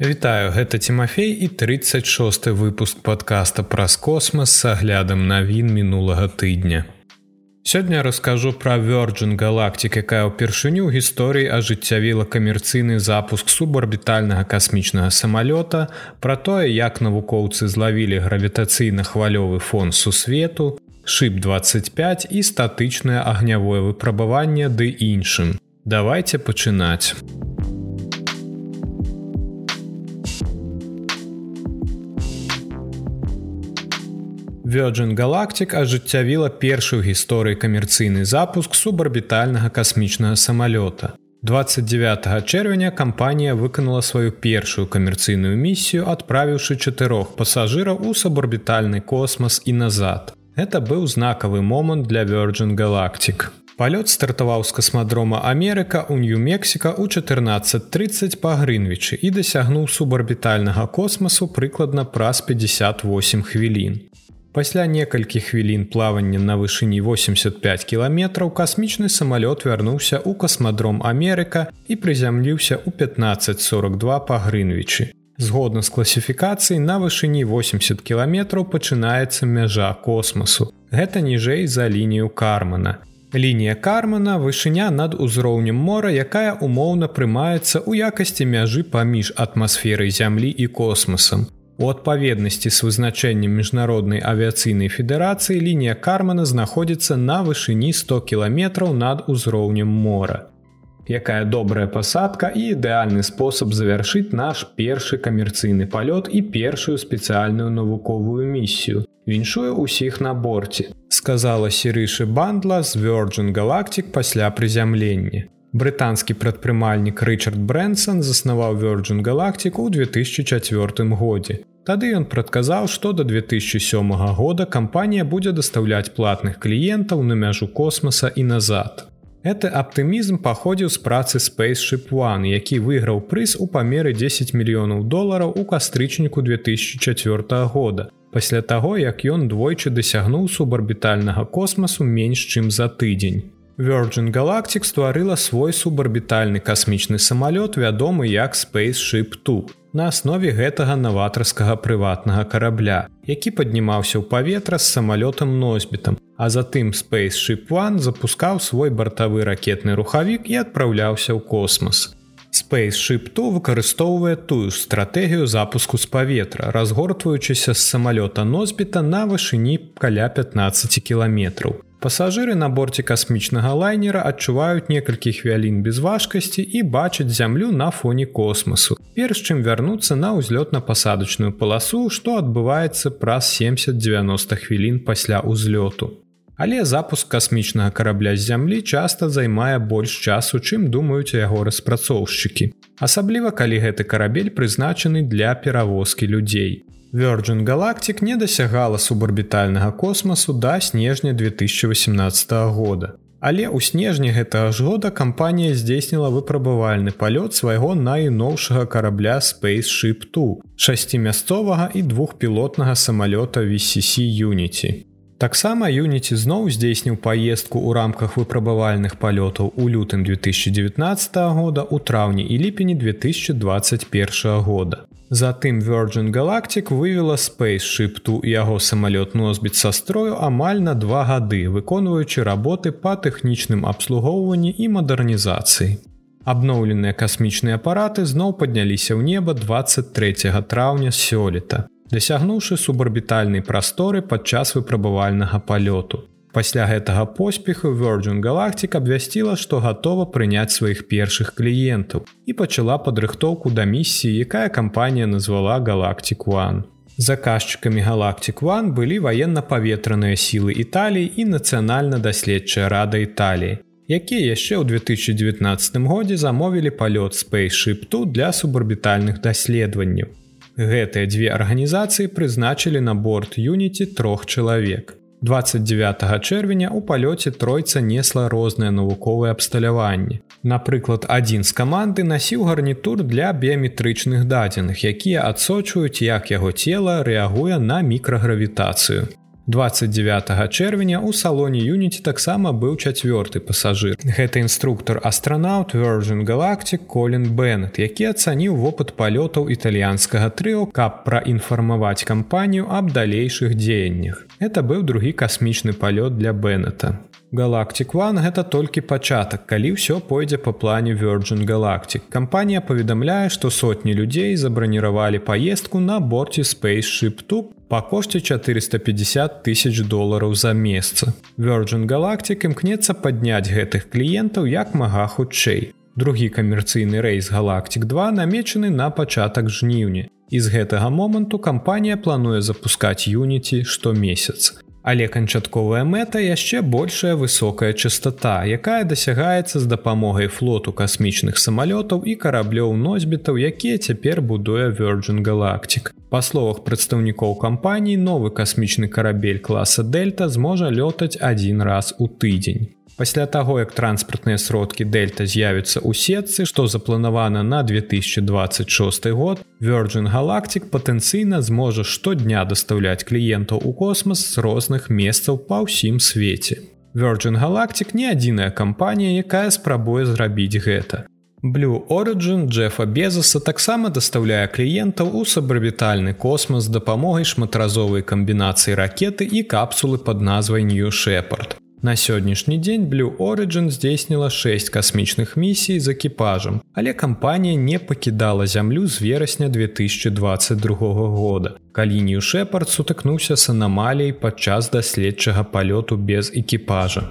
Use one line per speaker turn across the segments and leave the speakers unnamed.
Вітаю гэта Тимофей і 36 выпуск подкаста праз космас с аглядам навін мінулага тыдня. Сёння раскажу пра Virgin галактик, якая ўпершыню ў гісторыі ажыццявіла камерцыйны запуск субарбітальнага касмічнага самалёта, пра тое, як навукоўцы злавілі гравітацыйна-хвалёвы фон сусвету, шып 25 і статычнае агнявое выпрабаванне ды іншым. Давайте пачынаць. Virgin Galactic ажыццявіла першы ў гісторыі камерцыйны запуск субарбітальнага касмічнага самалёта. 29 чэрвеня кампанія выканала сваю першую камерцыйную місію, адправіўшы чатырох пасажыраў у субарбітальны космас і назад. Гэта быў знакавы момант для Virgin Galactic. Палёт стартаваў з касмадрома Амерыка ў Нью-Мексіка ў 14:30 па Грынвічы і дасягнуў субарбітальнага космасу прыкладна праз 58 хвілін. Пасля некалькі хвілін плавання на вышыні 85 кіламетраў касмічны самалёт вярнуўся ў касмадром Амерыка і прызямліўся ў 1542 па Грынвічы. Згодна з класіфікацыяй на вышыні 80 кіламетраў пачынаецца мяжа космасу. Гэта ніжэй за лінію кармана. Лінія кармана вышыня над узроўнем мора, якая умоўна прымаецца ў якасці мяжы паміж атмасферай зямлі і космасам. У адпаведнасці з вызначэннем міжнароднай авіяцыйнай федэрацыі лінія кармана знаходзіцца на вышыні 100 кіламетраў над узроўнем мора. Якая добрая пасадка і ідэальны спосаб завяршыць наш першы камерцыйны палёт і першую спецыяльную навуковую місію. Віншую ўсіх на борце, сказала серышы бандла з Virgin Galactic пасля прызямлення. Брытанскі прадпрымальнік Рчард Брэнсон заснаваў Virgin Galactic у 2004 годзе. Тады ён прадказаў, што да 2007 года кампанія будзе дастаўляць платных кліентаў на мяжу космоса і назад. Гэты аптымізм паходзіў з працы Spaceship One, які выйграў прыз у памеры 10 мільёнаў долараў у кастрычніку 2004 года. Пасля таго, як ён двойчы дасягнуў субарбітальнага космасу менш чым за тыдзень. Virgin Galactic стварыла свой субарбітальны касмічны самалёт, вядомы як Spaceship 2 на аснове гэтага наватарскага прыватнага карабля, які паднімаўся ў паветра з самалётам носьбітам, а затым Spaceship One запускаў свой бартавы ракетны рухавік і адпраўляўся ў космос. Spaceship 2 выкарыстоўвае тую стратэгію запуску з паветра, разгортваючыся з самалёта носьбіта на вышыні каля 15 кіламетраў. Пасажыры на борце касмічнага лайнера адчуваюць некалькі хвялін без важкасці і бачаць зямлю на фоне космосу. Перш чым вярнуцца на ўзлётна-пасадачную паласу, што адбываецца праз 70-90 хвілін пасля ўзлёту. Але запуск касмічнага карабля з зямлі часта займае больш часу, чым думаюць яго распрацоўшчыкі. Асабліва калі гэты карабель прызначаны для перавозкі людзей. Virgin Galactic не дасягала субарбітальнага космасу да снежня 2018 года. Але ў снежні гэтага ж года кампанія здзейсніла выпрабавальны палёт свайго найноўшага карабля Spaceship 2, шасцімясцовага і двухпілотнага самалёта VCC Unity. Таксама Юніці зноў здзейсніў паездку ў рамках выпрабавальных палётаў у лютым 2019 года у траўні і ліпені 2021 года. Затым Virgin Galactic вывела Spaceship ту і яго самалёт носьбіт са строю амаль на два гады, выконваючы работы па тэхнічным абслугоўванні і мадэрнізацыі. Абноўленыя касмічныя апараты зноў падняліся ў неба 23 траўня сёлета, дасягнуўшы субарбітальнай прасторы падчас выпрабавальнага палёту. Пасля гэтага поспеху Virgin Galactic абвясціла, што гатова прыняць сваіх першых кліентаў і пачала падрыхтоўку да місіі, якая кампанія назвала Galactic One. Заказчыкамі Galactic One былі ваенна-паветраныя сілы Італіі і нацыянальна-даследчая рада Італіі, якія яшчэ ў 2019 годзе замовілі палёт Spaceship тут для субарбітальных даследаванняў. Гэтыя дзве арганізацыі прызначылі на борт Юніці трох чалавек. 29 чэрвеня у палёце тройца несла розныя навуковыя абсталяванні. Напрыклад, адзін з каманды насіў гарнітур для біяметрычных дадзеных, якія адсочваюць, як яго цела рэагуе на мікрагравітацыю. 29 чэрвеня у салоне юніці таксама быў чацвёрты пасажыр. Гэта інструктор астранаўт Virgin галактик Колін Беннет які ацаніў вопыт палётаў італьянскага трыо каб праінфармаваць кампанію аб далейшых дзеяннях. Это быў другі касмічны палёт для Беннета Галактик One гэта толькі пачатак, калі ўсё пойдзе па плане Virgin Galactic. Кампанія паведамляе, што сотні людзей забраніравалі паездку на борце Spaceship Tube па кошце 450 тысяч долараў за месца. Virgin Galactic імкнецца падняць гэтых кліентаў як мага хутчэй. Другі камерцыйны рэйс Галактик 2 намечаны на пачатак жніўня. І з гэтага моманту кампанія плануе запускаць юніці штомесяц. Але канчатковая мэта яшчэ большая высокая частота, якая дасягаецца з дапамогай флоту касмічных самалётаў і караблёў носьбітаў, якія цяпер будуе Virgin Galactic. Па словах прадстаўнікоў кампаніі новы касмічны карабель класа Дельта зможа лётаць адзін раз у тыдзень. Пасля таго, як транспартныя сродкі Дельта з'явяцца ў сетцы, што запланавана на 2026 год, Virgin Galactic патэнцыйна зможа штодня дастаўляць кліентаў у космас з розных месцаў па ўсім свеце. Virgin Galactic не адзіная кампанія, якая спрабуе зрабіць гэта. Blue Origin Джефа Безаса таксама дастаўляе кліентаў у сабрабітальны космас з дапамогай шматразовай камбінацыі ракеты і капсулы пад назвай New Shepard. На сённяшні дзень Blue Origin здзейсніла 6 касмічных місій з экіпажам, але кампанія не пакідала зямлю з верасня 2022 года. Калінію Шепард сутыкнуўся з анамалій падчас даследчага палёту без экіпажа.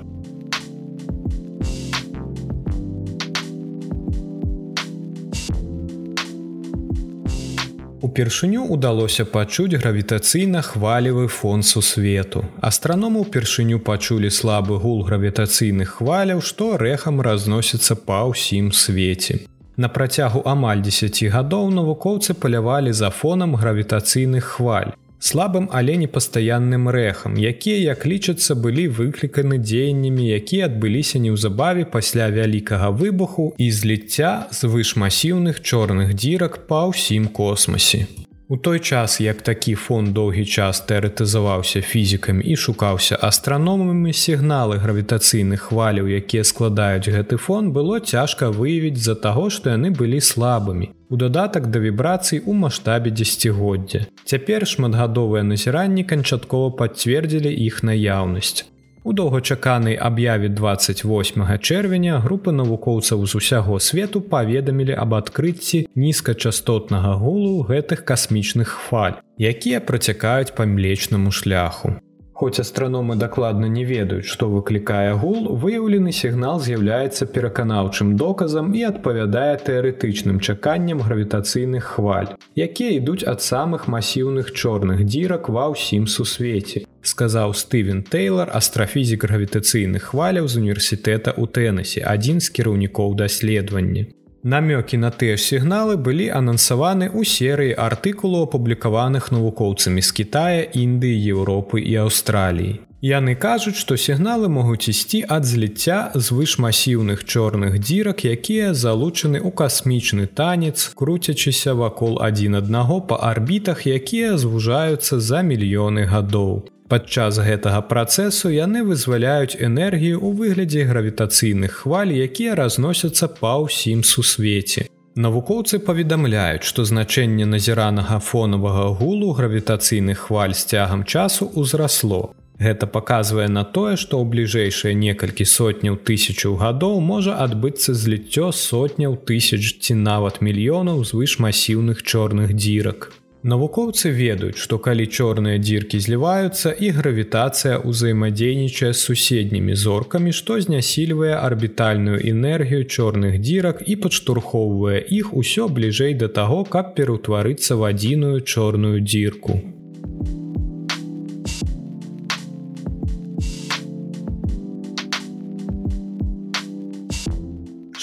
Упершыню удалося пачуць гравітацыйна хвалевы фон сусвету. Астраному ўпершыню пачулі слабы гул гравітацыйных хваляў, што рэхам разносіцца па ўсім свеце. На працягу амаль 10 гадоў навукоўцы палявалі за фонам гравітацыйных хваль слабым але непастаянным рэхам якія як лічацца былі выкліканы дзеяннямі якія адбыліся неўзабаве пасля вялікага выбуху і зліцця звышмасіўных чорных дзірак па ўсім космосе У той час, як такі фон доўгі час тэарэтызаваўся фізікамі і шукаўся астраномамі сігналы гравітацыйных хваляў, якія складаюць гэты фон, было цяжка выявіць з-за таго, што яны былі слабымі. У дадатак да вібрацый у маштабе дзесяцігоддзя. Цяпер шматгадовыя назіранні канчаткова пацвердзілі іх наяўнасць. У доўгачаканай аб'яве 28 чэрвеня групы навукоўцаў з усяго свету паведамілі аб адкрыцці нізкачастотнага гулу гэтых касмічных хваль, якія працякаюць па млечнаму шляху. Хоць астраномы дакладна не ведаюць, што выклікае гул, выяўлены сігнал з'яўляецца пераканаўчым доказам і адпавядае тэарэтычным чаканням гравітацыйных хваль, якія ідуць ад самых масіўных чорных дзірак ва ўсім сусвеце, сказаў Стывен Тейлор, астрафізік гравітацыйных хваляў з універсітэта ў Тэнесе, адзін з кіраўнікоў даследавання. Намёкі на тыя ж сігналы былі анансаваны ў серыі артыкулу апублікаваных навукоўцамі з Китая, Індыі, Еўропы і Аўстраліі. Яны кажуць, што сігналы могуць ісці ад зліцця звышмасіўных чорных дзірак, якія залучаны ў касмічны танец, круцячыся вакол адзін аднаго па арбітах, якія звужаюцца за мільёны гадоў. Падчас гэтага працэсу яны вызваляюць энергію ў выглядзе гравітацыйных хваль, якія разносяцца па ўсім сусвеце. Навукоўцы паведамляюць, што значэнне назіранага фонавага гулу гравітацыйных хваль з цягам часу ўзрасло. Гэта паказвае на тое, што ў бліжэйшыя некалькі сотняў тысячаў гадоў можа адбыцца зліццё сотняў тысяч ці нават мільёнаў звышмасіўных чорных дзірак. Навукоўцы ведаюць, што калі чорныя дзіркі зліваюцца і гравітацыя ўзаемадзейнічае з суседнімі зоркамі, што знясільвае арбітальную энергію чорных дзірак і падштурхоўвае іх усё бліжэй да таго, каб пераўтварыцца в адзіную чорную дзірку.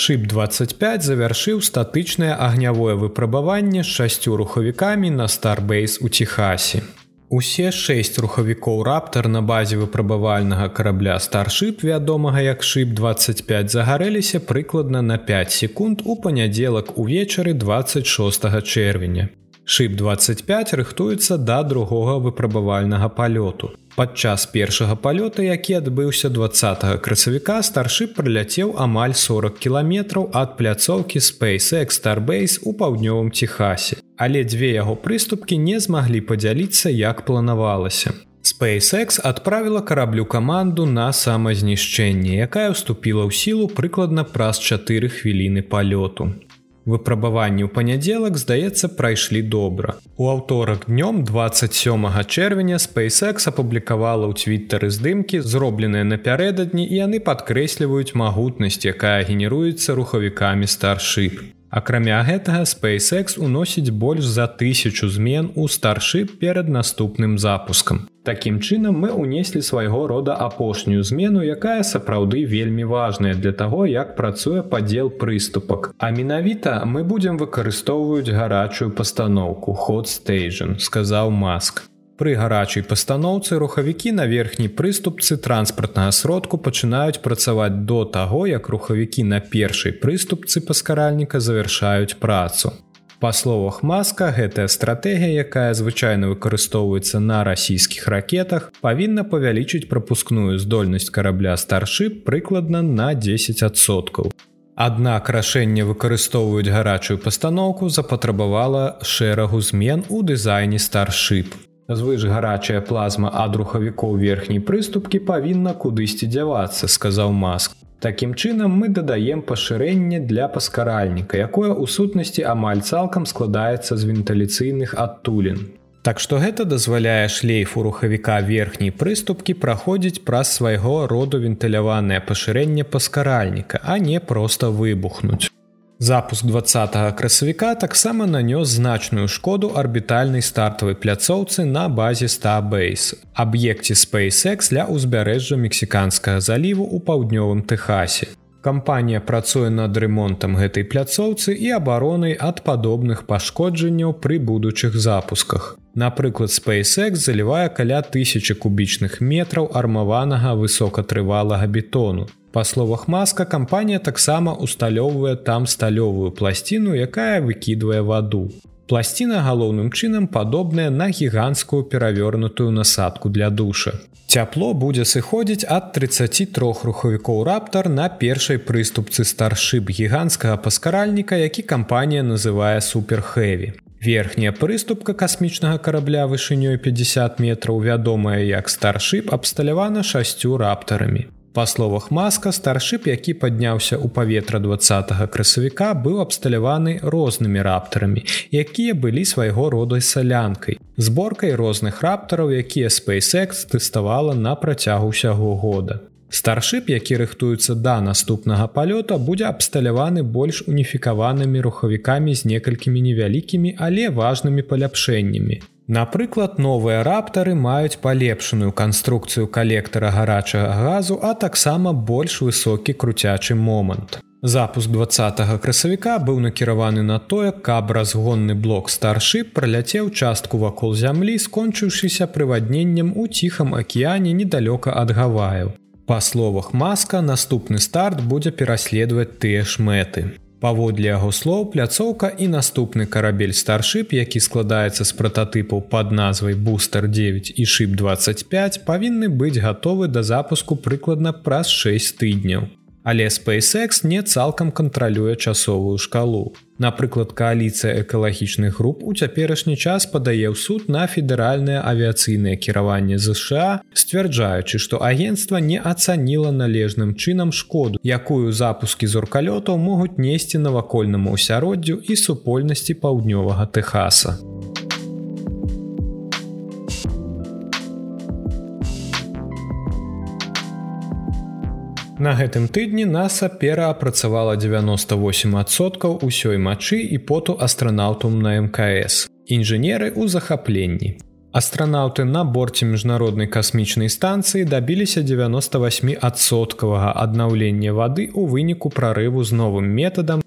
Шып 25 завяршыў статычнае агнявое выпрабаванне з шасцю рухавікамі на Старбейс у Техасе. Усе шэсць рухавікоў раптар на базе выпрабавальнага карабля старшып, вядомага як шып 25 загарэліся прыкладна на 5 секунд у панядзелак увечары 26 чэрвеня. Шып 25 рыхтуецца да другога выпрабавальнага палёту. Падчас першага палёта, які адбыўся 20 красавіка, старшып прыляцеў амаль 40 кіламетраў ад пляцоўкі SpaceX Starbase у паўднёвым Техасе. Але дзве яго прыступкі не змаглі падзяліцца, як планавалася. SpaceX адправіла караблю каманду на самазнішчэнне, якая ўступіла ў сілу прыкладна праз 4 хвіліны палёту. Выпрабаванні ў панядзелак, здаецца, прайшлі добра. У аўторак днём 27 чэрвеня SpaceX апублікавала ў твиттары здымкі, зробленыя напярэдадні і яны падкрэсліваюць магутнасць, якая генеруецца рухавікамі старship. Акрамя гэтага SpaceX уносіць больш за тысячу змен у старship перад наступным запускам. Такім чынам мы ўнеслі свайго рода апошнюю змену, якая сапраўды вельмі важная для таго, як працуе падзел прыступак. А менавіта мы будзем выкарыстоўваюць гарачую пастаноўку ход стейжн, сказаў маск. Пры гарачай пастаноўцы рухавікі на верхняй прыступцы транспартнага сродку пачынаюць працаваць до таго, як рухавікі на першай прыступцы паскаральніка завяршаюць працу. Па словах маска гэтая стратэгія, якая звычайна выкарыстоўваецца на расійскіх ракетах, павінна павялічыць прапускную здольнасць карабля старship прыкладна на 10соткаў. Аднак рашэнне выкарыстоўваюць гарачую пастаноўку запатрабавала шэрагу змен у дызайне старship. Звыш гарачая плазма ад рухавікоў верхняй прыступкі павінна кудысьці дзявацца, сказаў маск. Такім чынам мы дадаем пашырэнне для паскаральніка, якое ў сутнасці амаль цалкам складаецца з вентыляцыйных адтулін. Так што гэта дазваляе шлейфу рухавіка верхняй прыступкі праходзіць праз свайго роду вентыляванае пашырэнне паскаральніка, а не проста выбухнуць. Запуск 20 красавіка таксама нанёс значную шкоду арбітальнай стартавай пляцоўцы на базе Starbase, аб'екце SpaceX для ўзбярэжжа мексіканскага заліву ў паўднёвым Техасе. Кампанія працуе над ремонтам гэтай пляцоўцы і абаронай ад падобных пашкоджанняў пры будучых запусках. Напрыклад, SpaceX залівае каля тысячи кубічных метраў армаванага высокатрывалага бетону, Па словах маска кампанія таксама усталёўвае там сталёвую пласціну, якая выкідвае ваду. Пласціна галоўным чынам падобная на гіганцкую перавернутую насадку для душа. Цяпло будзе сыходзіць ад 33 рухавікоў раптар на першай прыступцы старship гіганцкага паскаральніка, які кампанія называе суперхэві. Верхняя прыступка касмічнага карабля вышынёй 50 метраў вядомая як старship абсталявана шасцю раптарамі. Па словах маска старship, які падняўся ў паветра два красавіка быў абсталяваны рознымі раптарамі, якія былі свайго роду салянкай. Зборкай розных раптараў, якія SpaceX тэставала на працягу ўсяго года. Старship, які рыхтуецца да наступнага палёта, будзе абсталяваны больш уніфікаванымі рухавікамі з некалькімі невялікімі, але важнымі паляпшэннямі. Напрыклад, новыя раптары маюць палепшаную канструкцыю калектара гарачага газу, а таксама больш высокі круцячы момант. Запуск 20 красавіка быў накіраваны на тое, каб разгонны блок старship праляцеў частку вакол зямлі, скончыўшыся прывадненнем у ціхам акіяне недалёка ад гаваяў. Па словах маска наступны старт будзе пераследаваць тыя ж мэты. Паводле яго слоў пляцоўка і наступны карабель старship, які складаецца з прататыпаў пад назвай бустер 9 і шип 25 павінны быць гатовы да запуску прыкладна праз 6 тыдняў. Але SpaceX не цалкам кантралюе часовую шкалу. Напрыклад, кааліцыя экалагічных груп у цяперашні час падае ў суд на федэральнае авіяцыйнае кіраванне ЗША, сцвярджаючы, што агенцтва не ацаніла належным чынам шкоду, якую запускі зоркалётаў могуць несці навакольнаму асяроддзю і супольнасці паўднёвага Техаса. На гэтым тыдні NASAа пераапрацавала 98соткаў усёй мачы і поту астранаўтум на мкс. Інжынеры ў захапленні. Астранаўты на борце міжнароднай касмічнай станцыі дабіліся 98соткавага аднаўлення вады ў выніку прарыву з новым метадам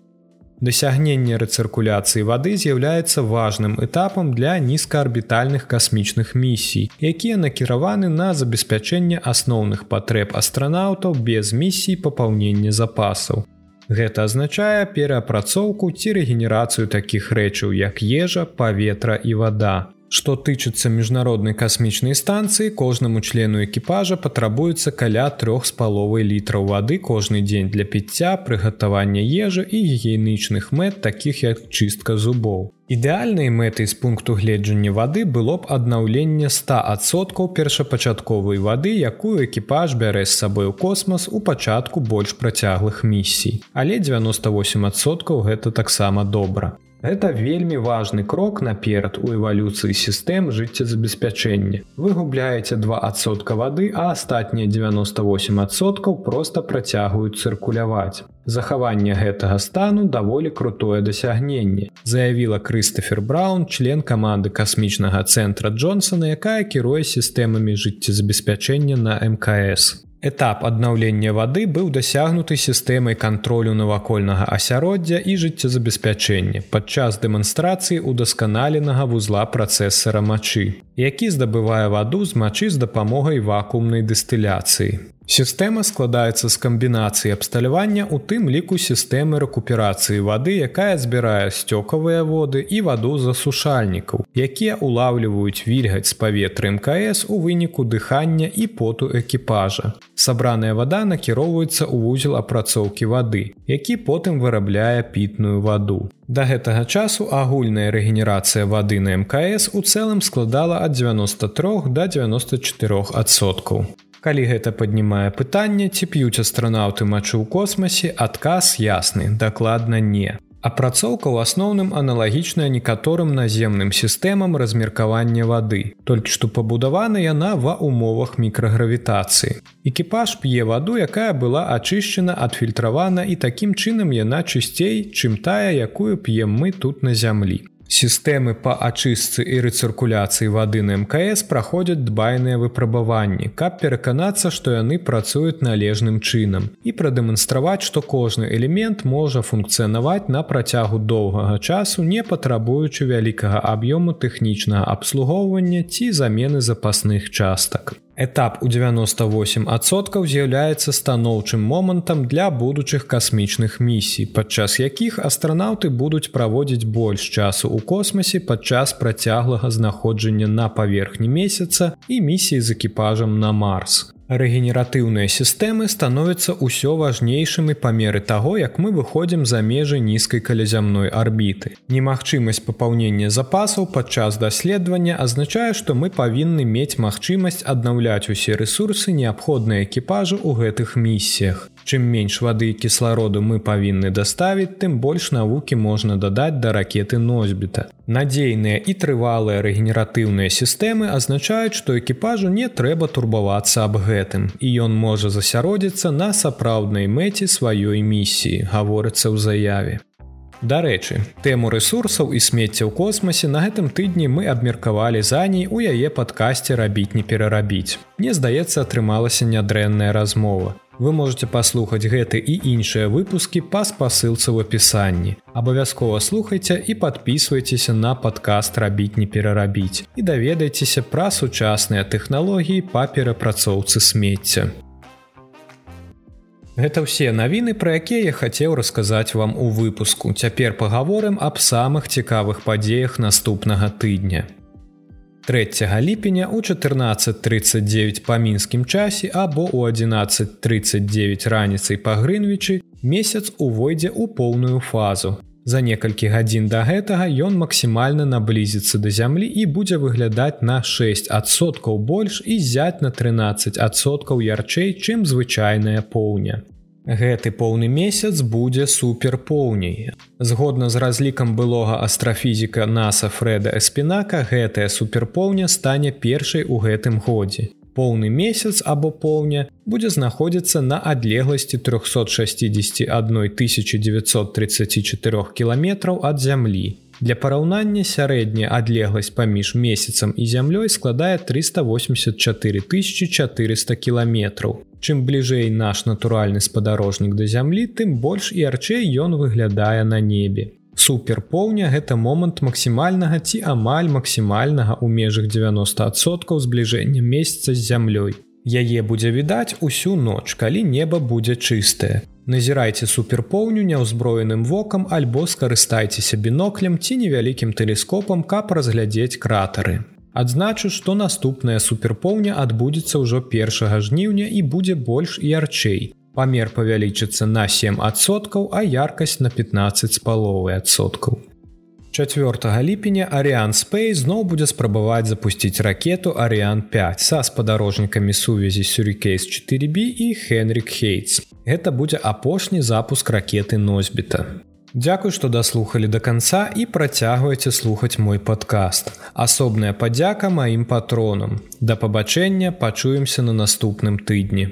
Дасягненне рэцыркуляцыі вады з'яўляецца важным этапам для нізкаарбітальных касмічных місій, якія накіраваны на забеспячэнне асноўных патрэб астранаўтаў без місій папаўнення запасаў. Гэта азначае пераапрацоўку ці рэгенерацыю такіх рэчаў, як ежа, паветра і вада. Што тычыцца міжнароднай касмічнай станцыі, кожнаму члену экіпажа патрабуецца каля трох з паловай літраў вады кожны дзень для піцця, прыгатавання ежы і гігіенічных мэт, такіх як чыстка зубоў. Ідэальнай мэтай з пункту гледжання вады было б аднаўленне 100соткаў першапачатковай вады, якую экіпаж бярэ з сабой у космас у пачатку больш працяглых місій. Але 98соткаў гэта таксама добра. Гэта вельмі важны крок наперад у эвалюцыі сістэм жыццезабеспячэння. Вы губляеце двасотка вады, а астатнія 98соткаў проста працягваюць цыркуляваць. Захаванне гэтага стану даволі крутое дасягненне. Заявіла Крыстафер Браун, член каманды касмічнага цэнтра Джонсона, якая кіруе сістэмамі жыццезабеспячэння на МКС. Этап аднаўлення вады быў дасягнуты сістэмай кантролю навакольнага асяроддзя і жыццезабеспячэння падчас дэманстрацыі удасканаленага вузла працэсара мачы, які здабывае ваду з мачы з дапамогай вакуумнай дыстыляцыі. Сістэма складаецца з камбінацыі абсталявання у тым ліку сістэмы рэкуперацыі вады, якая збірае сцёкавыя воды і ваду засушальнікаў, якія улаўліваюць вільгаць з паветра мкС у выніку дыхання і поту экіпажа. Сабраная вада накіроўваецца ў вузел апрацоўкі вады, які потым вырабляе пітную ваду. Да гэтага часу агульная рэгенерацыя вады на мкС у цэлым складала ад 93 до 94 адсоткаў. Калі гэта паднімае пытанне, ці п'юць астранаўты мачу ў космасе, адказ ясны, дакладна не. Апрацоўка ў асноўным аналагічная некаторым наземным сістэмам размеркавання вады, толькі што пабудавана яна ва умовах мікрагравітацыі. Экіпаж п'е ваду, якая была ачышчана, адфільтравана і такім чынам яна чысцей, чым тая, якую п'ем мы тут на зямлі. Сістэмы па ачыстцы і рэцыркуляцыі вады на мкС праходзяць дбайныя выпрабаванні, каб пераканацца, што яны працуюць належным чынам і прадэманстраваць, што кожны элемент можа функцыянаваць на працягу доўгага часу, не патрабуючы вялікага аб'ёму тэхнічнага абслугоўвання ці замены запасных частак. Этап у 98соткаў з'яўляецца станоўчым момантам для будучых касмічных місій, падчас якіх астранаўты будуць праводзіць больш часу ў космасе падчас працяглага знаходжання на паверхні месяца і місіі з экіпажам на Марс. Рэгенератыўныя сістэмы становяцца ўсё важнейшымі па меры таго, як мы выходзім за межы нізкай калязямной арбіты. Немагчымасць папаўнення запасаў падчас даследавання азначае, што мы павінны мець магчымасць аднаўляць усе рэсурсы неабходныя экіпажу ў гэтых місіях. Чым менш вады і кіслароду мы павінны даставіць, тым больш навукі можна дадаць да ракеты носьбіта. Надзейныя і трывалыя рэгенератыўныя сістэмы азначаюць, што экіпажу не трэба турбавацца аб гэтым, і ён можа засяродзіцца на сапраўднай мэце сваёй місіі, гаворыцца ў заяве. Дарэчы, тэму рэсурсаў і смецця ў космасе на гэтым тыдні мы абмеркавалі заней у яе падкасці рабіць не перарабіць. Мне здаецца, атрымалася нядрэнная размова. Вы можете паслухаць гэты і іншыя выпускі па спасылцы ў апісанні. Абавязкова слухайце і подписывайтеся на падкаст рабіць не перарабіць і даведайцеся пра сучасныя тэхналогіі па перапрацоўцы смецця. Гэта ўсе навіны, пра якія я хацеў расказаць вам у выпуску. Цяпер пагаворым аб самых цікавых падзеях наступнага тыдня. 3 ліпеня у 14:39 па мінскім часе або ў 11:39 раніцай па грынвічы месяц увойдзе ў поўную фазу. За некалькі гадзін да гэтага ён максімальна наблізіцца да зямлі і будзе выглядаць на 6соткаў больш і зяць на 13соткаў ярчэй, чым звычайная поўня. Гэты поўны месяц будзе суперпоўняй. Згодна з разлікам былога астрафізіка NASAа Фреда Эспінака гэтая суперпоўня стане першай у гэтым годзе. Поўны месяц або поўня будзе знаходзіцца на адлегласці 361 934 кіламетраў ад зямлі. Для параўнання сярэдняя адлегласць паміж месяцам і зямлёй складае 384 400 кіламетраў. Чым бліжэй наш натуральны спадарожнік да зямлі, тым больш і арчэй ён выглядае на небе. Суперпоўня гэта момант максімальнага ці амаль максімальнага ў межах 90соткаў збліжэння месяца з зямлёй. Яе будзе відаць усю ноч, калі неба будзе чыстае. Назірайце суперпоўню няўзброеным вокам альбо скарыстайцеся біноклем ці невялікім тэлескопам, каб разглядзець кратары. Адзначу, што наступная суперпоўня адбудзецца ўжо першага жніўня і будзе больш ярчэй. Памер павялічыцца на 7соткаў, а яркасць на 15 з паловай адсоткаў. 4 ліпеня Арыан Спэй зноў будзе спрабаваць запусціць ракету Арыан 5 са спадарожнікамі сувязі Сюрікейс 4B і Хенрик Хейтс. Гэта будзе апошні запуск ракеты носьбіта. Дзякуй, што даслухалі да канца і працягвайце слухаць мой падкаст. Асобная падзяка маім патронам. Да пабачэння пачуемся на наступным тыдні.